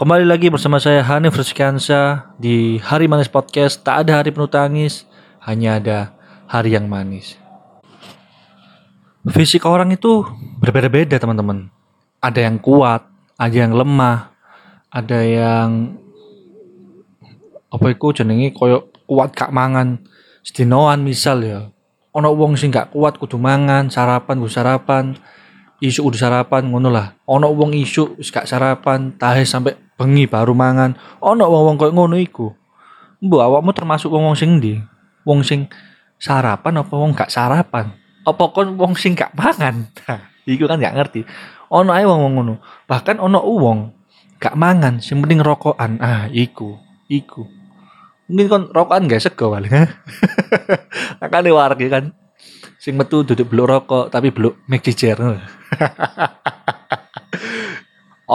Kembali lagi bersama saya Hanif Rizkiansa di Hari Manis Podcast. Tak ada hari penuh tangis, hanya ada hari yang manis. Fisik orang itu berbeda-beda teman-teman. Ada yang kuat, ada yang lemah, ada yang apa itu jenenge koyo kuat gak mangan sedinoan misal ya. Ono wong sing gak kuat kudu mangan, sarapan kudu sarapan, isu udah sarapan ngono lah. Ono wong isu gak sarapan, tahe sampai bengi baru mangan. Ono wong-wong koyo ngono iku. Mbok awakmu termasuk wong-wong sing ndi? Wong sing sarapan apa wong gak sarapan? Apa kon wong sing gak mangan? Nah, iku kan gak ngerti. Ono ae wong ngono. Bahkan ono wong gak mangan, sing penting rokokan. Ah, iku, iku. Mungkin kon rokokan gak sego paling. Makane warga kan sing metu duduk beluk rokok tapi beluk make cicer.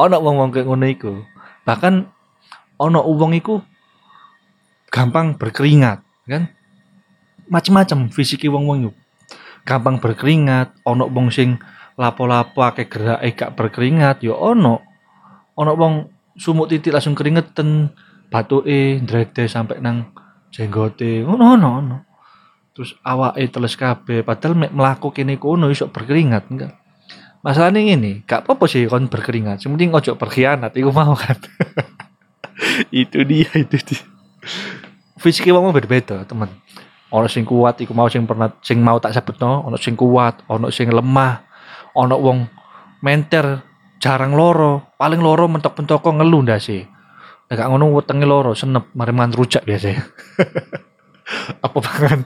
ono wong-wong kayak ngono iku. Bahkan ono wong iku gampang berkeringat, kan? Macem-macem fisiki wong-wong iku. Gampang berkeringat, ono wong sing lapo-lapo akeh gerak eh gak berkeringat ya ono. Ono wong sumuk titik langsung keringetan, batuke ndrede sampai nang jenggote. Ono ono ono. Terus awake teles kabeh padahal mek mlaku kene kono iso berkeringat enggak. Masalahnya ini, gak apa-apa sih kon berkeringat. Yang penting ojo berkhianat, itu mau kan. itu dia, itu dia. Fisiknya mau berbeda, teman. Ono sing kuat, iku mau sing pernah sing mau tak sebutno, ono sing kuat, ono sing lemah, ono wong menter jarang loro, paling loro mentok-mentok kok ngeluh sih. Nek ngono wetenge loro, senep mari rujak biasa. Apa pangan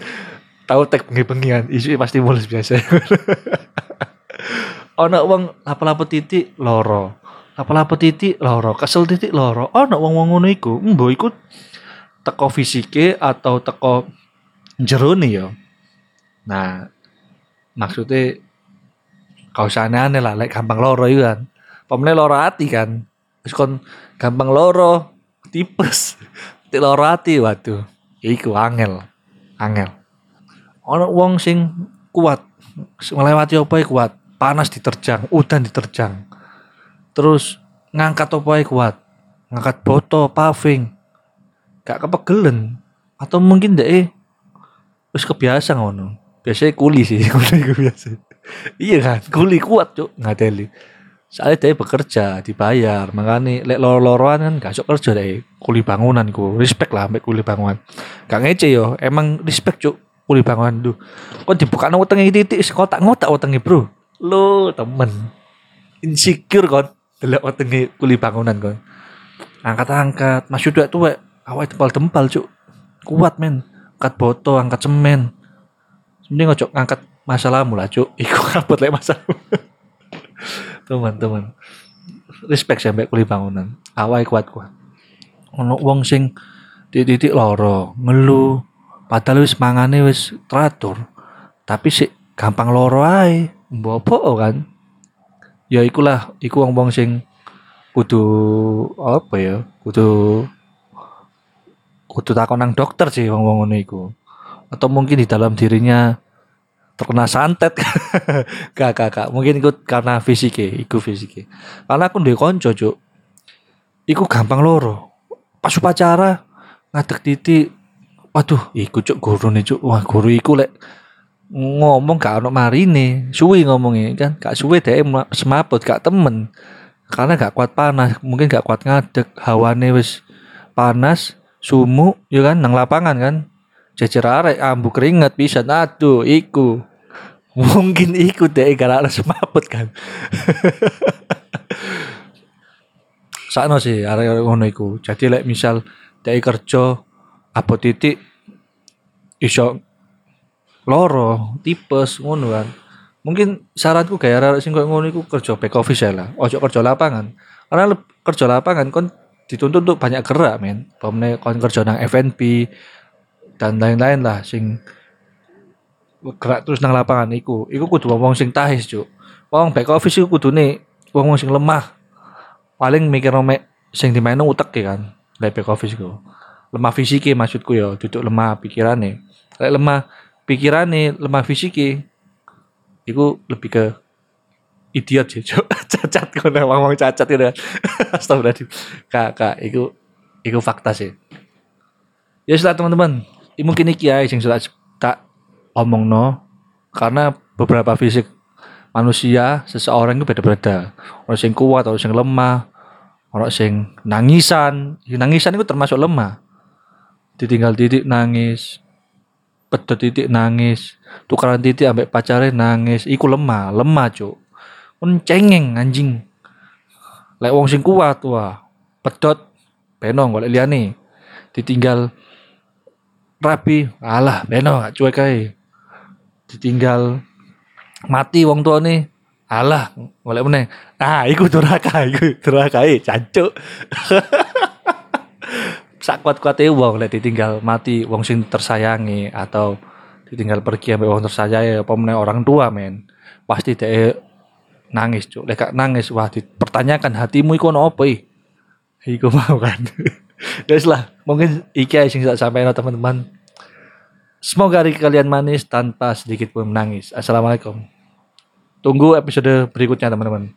tahu tek bengi-bengian, isu pasti mulus biasa. ono wong lapo-lapo titik loro. Lapo-lapo titik loro, kesel titik loro. Ono wong-wong ngono iku, mbo iku teko fisike atau teko jerone ya. Nah, maksudnya kau sana aneh lah, like gampang loro itu kan. Pemene loro hati kan. Terus gampang loro, tipes. Tik loro hati waduh. Iku angel. Angel. Ono wong sing kuat, melewati apa kuat panas diterjang, udan diterjang. Terus ngangkat apa kuat, ngangkat boto, paving, gak kepegelen atau mungkin deh terus kebiasa ngono. Biasanya kuli sih, kuli biasa. iya kan, kuli kuat cuk ngadeli. Soalnya dia bekerja, dibayar, makanya lek loro-loroan kan gak kerja deh, kuli bangunan ku, respect lah ambek kuli bangunan. Gak ngece yo, emang respect cuk kuli bangunan tuh. Kok dibuka nang wetenge titik, kok tak ngotak wetenge bro. Lo temen. Insecure kon. Delok wetenge kuli bangunan kon. Angkat-angkat. Mas udah tuh awal tempal-tempal cuk. Kuat men. Angkat boto angkat semen. Sebenarnya ngocok angkat masalahmu lah cuk. Iku kabut lek masalah teman-teman respect sampai kuli bangunan. Awal kuat kuat ono wong sing titik loro ngeluh padahal wis mangane wis teratur tapi sih gampang loro ae Mbopo kan. Ya ikulah, iku wong-wong sing kudu apa ya? Kudu kudu takon nang dokter sih wong-wong ngono iku. Atau mungkin di dalam dirinya terkena santet. gak, gak. Mungkin ikut karena fisike, iku fisike. Karena aku ndek konco, Cuk. Iku gampang loro. Pas upacara ngadeg titik waduh iku cuk nih cuk. Wah guru iku lek ngomong gak ono marine. Suwi ngomongnya kan? Gak suwi deh semaput gak temen. Karena gak kuat panas mungkin gak kuat ngadeg hawane wis panas sumu ya kan? Nang lapangan kan? Jejer arek ambu keringet bisa aduh iku. Mungkin iku deh gara semaput kan? Sakno sih arek ngono iku. Jadi lek misal deh kerja apa titik iso loro, tipes ngono kan. Mungkin saranku kayak arek sing koyo ngono iku kerja back office lah, ojo kerja lapangan. Karena kerja lapangan kon dituntut untuk banyak gerak men. Pemene kon kerja nang FNP dan lain-lain lah sing gerak terus nang lapangan iku. Iku kudu wong sing tahis, Cuk. Wong back office iku kudune wong sing lemah. Paling mikir mek sing dimaino utek ya kan. Lek back office. Lemah fisiknya maksudku ya, duduk lemah pikirannya. Lek lemah pikiran nih lemah fisik itu lebih ke idiot sih cuk. Cacat ngono ngomong cacat gitu astagfirullahaladzim. Kak kak iku iku fakta sih. Ya sudah teman-teman. Mungkin iki ya sing sudah tak omong no karena beberapa fisik manusia seseorang itu beda-beda. Orang sing kuat orang sing lemah. Orang sing nangisan. Ya, nangisan itu termasuk lemah ditinggal titik nangis. Pedot titik nangis. Tukaran titik ambek pacare nangis. Iku lemah lemah cuk. Kun cengeng anjing. Lek wong sing kuat wah. Pedot penong golek liyane. Ditinggal rapi alah beno gak cuek ae ditinggal mati wong tua nih alah golek meneh. Ah iku duraka iku duraka e cancuk sak kuat-kuate wong lek ditinggal mati wong sing tersayangi atau ditinggal pergi ambek wong tersayangi apa orang tua men pasti dhek nangis cuk lek nangis wah dipertanyakan hatimu iku ono apa ih iku mau kan Guys lah, mungkin iki sing tak sampaikan teman-teman. Semoga hari kalian manis tanpa sedikit pun menangis. Assalamualaikum. Tunggu episode berikutnya teman-teman.